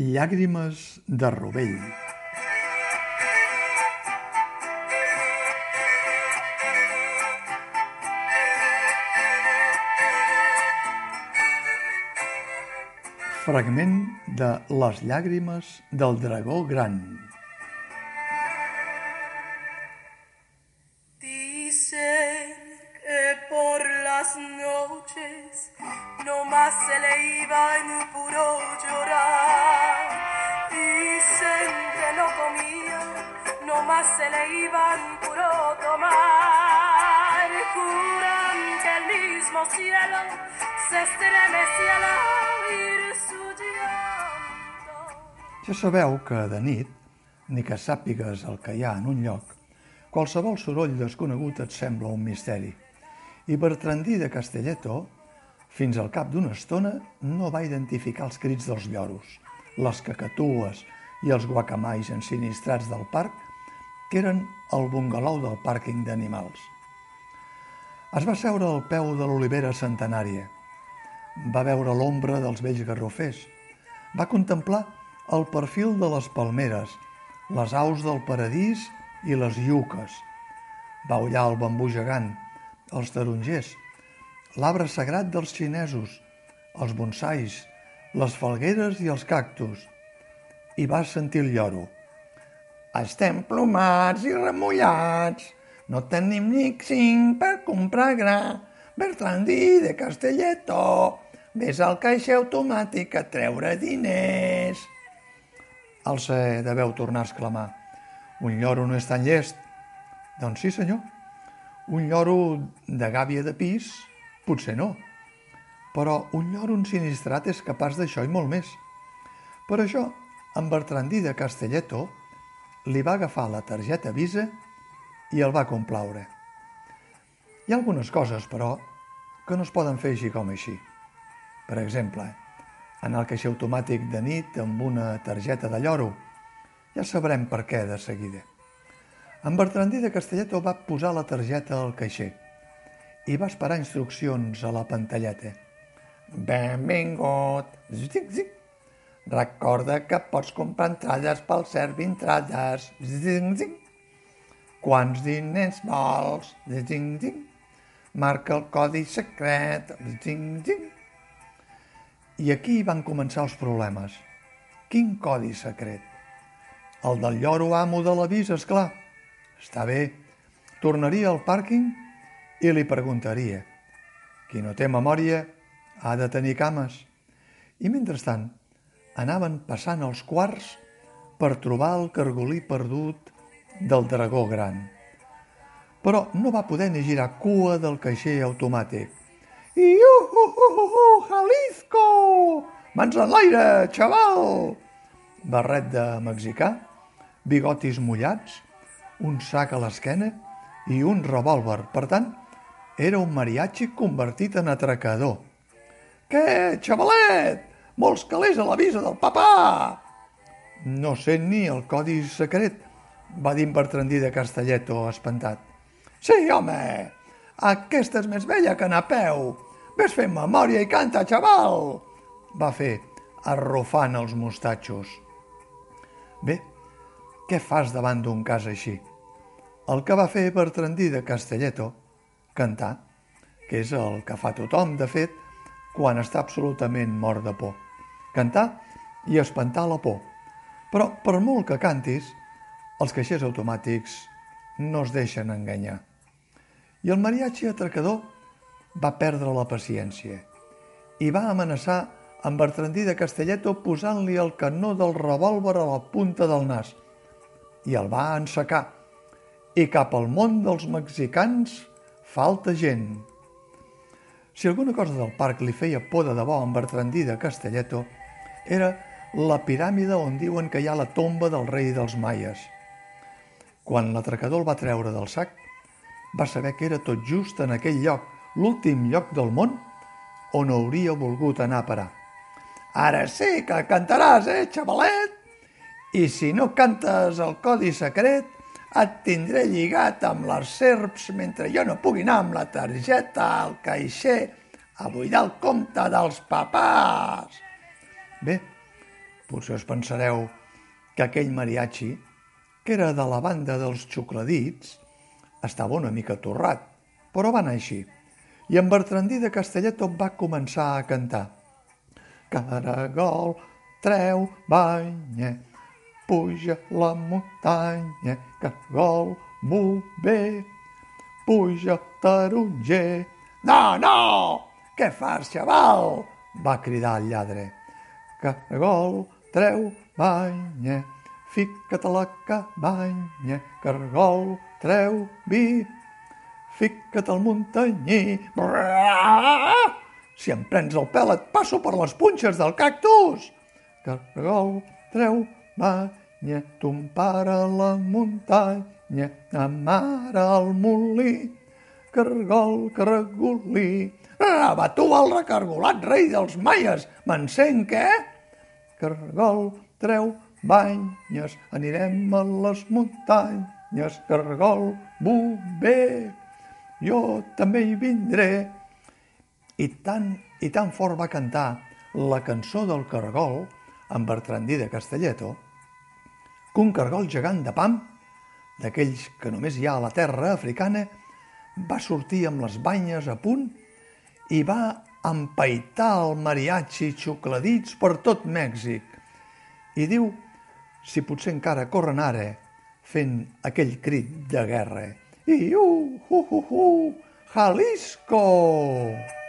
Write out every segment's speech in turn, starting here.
Llàgrimes de rovell. Fragment de Les llàgrimes del dragó gran. Las no más se le iba en puro llorar. Se le iba en puro tomar. Juran que el mismo cielo se estremecía al oír su llanto. Ja sabeu que de nit, ni que sàpigues el que hi ha en un lloc, qualsevol soroll desconegut et sembla un misteri. I Bertrandí de Castelletto, fins al cap d'una estona, no va identificar els crits dels lloros, les cacatues i els guacamais ensinistrats del parc, que eren el bungalou del pàrquing d'animals. Es va seure al peu de l'olivera centenària. Va veure l'ombra dels vells garrofers. Va contemplar el perfil de les palmeres, les aus del paradís i les iuques. Va ullar el bambú gegant, els tarongers, l'arbre sagrat dels xinesos, els bonsais, les falgueres i els cactus. I va sentir el lloro. Estem plomats i remullats, no tenim ni cinc per comprar gra. Bertrandí de Castelletto, vés al caixer automàtic a treure diners. El ser de veu tornar a exclamar. Un lloro no és tan llest. Doncs sí, senyor. Un lloro de gàbia de pis, potser no. Però un lloro ensinistrat és capaç d'això i molt més. Per això, en Bertrandí de Castelletto li va agafar la targeta Visa i el va complaure. Hi ha algunes coses, però, que no es poden fer així com així. Per exemple, anar al caixer automàtic de nit amb una targeta de lloro. Ja sabrem per què de seguida. En Bertrandí de Castelletto va posar la targeta al caixer i va esperar instruccions a la pantalleta. Benvingut! Zic, zic. Recorda que pots comprar entrades pel Servientrades. Zic, zic. Quants diners vols? Zic, zic. Marca el codi secret. Zic, zic. I aquí van començar els problemes. Quin codi secret? El del lloro amo de l'avís, és clar. Està bé. Tornaria al pàrquing i li preguntaria. Qui no té memòria ha de tenir cames. I mentrestant anaven passant els quarts per trobar el cargolí perdut del dragó gran. Però no va poder ni girar cua del caixer automàtic. Iuhuhuhu, Jalisco! Mans en l'aire, xaval! Barret de mexicà, bigotis mullats, un sac a l'esquena i un revòlver. Per tant, era un mariachi convertit en atracador. Què, xavalet? Molts calés a l'avisa del papà! No sé ni el codi secret, va dir en Bertrandí de Castelletto, espantat. Sí, home, aquesta és més vella que anar a peu. Ves fent memòria i canta, xaval! Va fer, arrufant els mostatxos. Bé, què fas davant d'un cas així? El que va fer Bertrandí de Castelletto, cantar, que és el que fa tothom, de fet, quan està absolutament mort de por. Cantar i espantar la por. Però per molt que cantis, els caixers automàtics no es deixen enganyar. I el mariachi atracador va perdre la paciència i va amenaçar amb Bertrandí de Castelletto posant-li el canó del revòlver a la punta del nas i el va ensecar. I cap al món dels mexicans falta gent. Si alguna cosa del parc li feia por de debò a en Bertrandí de Castelletto, era la piràmide on diuen que hi ha la tomba del rei dels maies. Quan l'atracador el va treure del sac, va saber que era tot just en aquell lloc, l'últim lloc del món, on hauria volgut anar a parar. Ara sí que cantaràs, eh, xavalet? I si no cantes el codi secret, et tindré lligat amb les serps mentre jo no pugui anar amb la targeta al caixer a buidar el compte dels papàs. Bé, Potser us pensareu que aquell mariachi, que era de la banda dels xucladits, estava una mica torrat, però va anar així. I en Bertrandí de Castellet tot va començar a cantar. Caragol, treu banya, puja la muntanya, caragol, bé, puja taronger. No, no! Què fas, xaval? va cridar el lladre. Caragol, treu banya, fica't a la cabanya, caragol, treu vi, fica't al muntanyí. Si em prens el pèl et passo per les punxes del cactus. Caragol, treu banya, ton pare a la muntanya, a mare al molí, caragol, caragolí. Tu el recargolat rei dels maies, m'encenc, eh? Caragol, treu banyes, anirem a les muntanyes, caragol, bé, jo també hi vindré. I tan, i tan fort va cantar la cançó del caragol en Bertrandí de Castelleto que un caragol gegant de pam, d'aquells que només hi ha a la terra africana, va sortir amb les banyes a punt i va empaitar el mariachi xucladits per tot Mèxic. I diu si potser encara corren ara fent aquell crit de guerra. I uh, uh, uh, uh, Jalisco!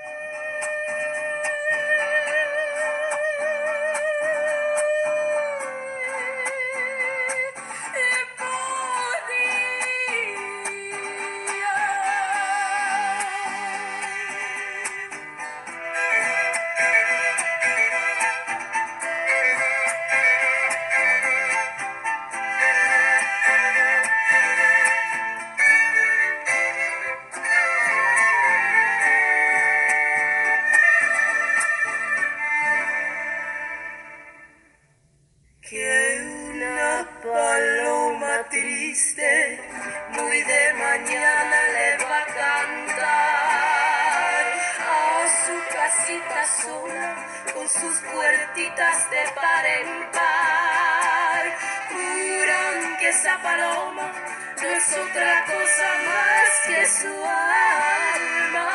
esa paloma no es otra cosa más que su alma,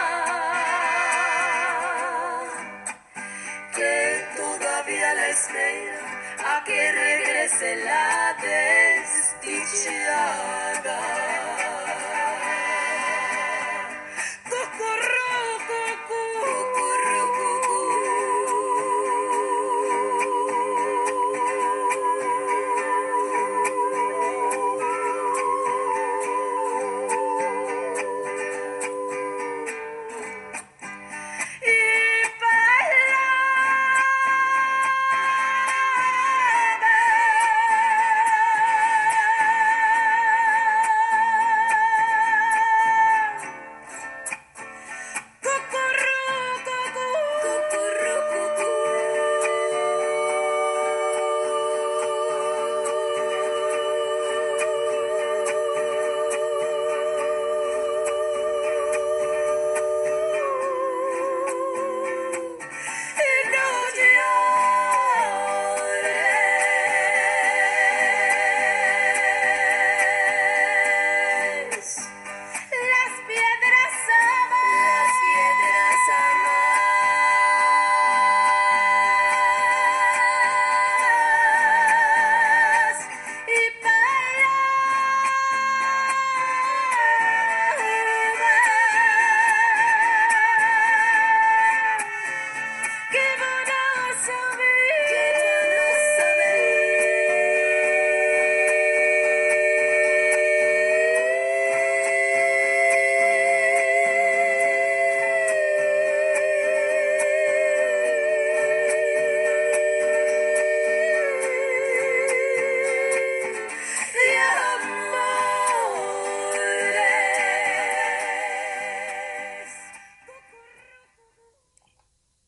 que todavía la espera a que regrese la desdicha.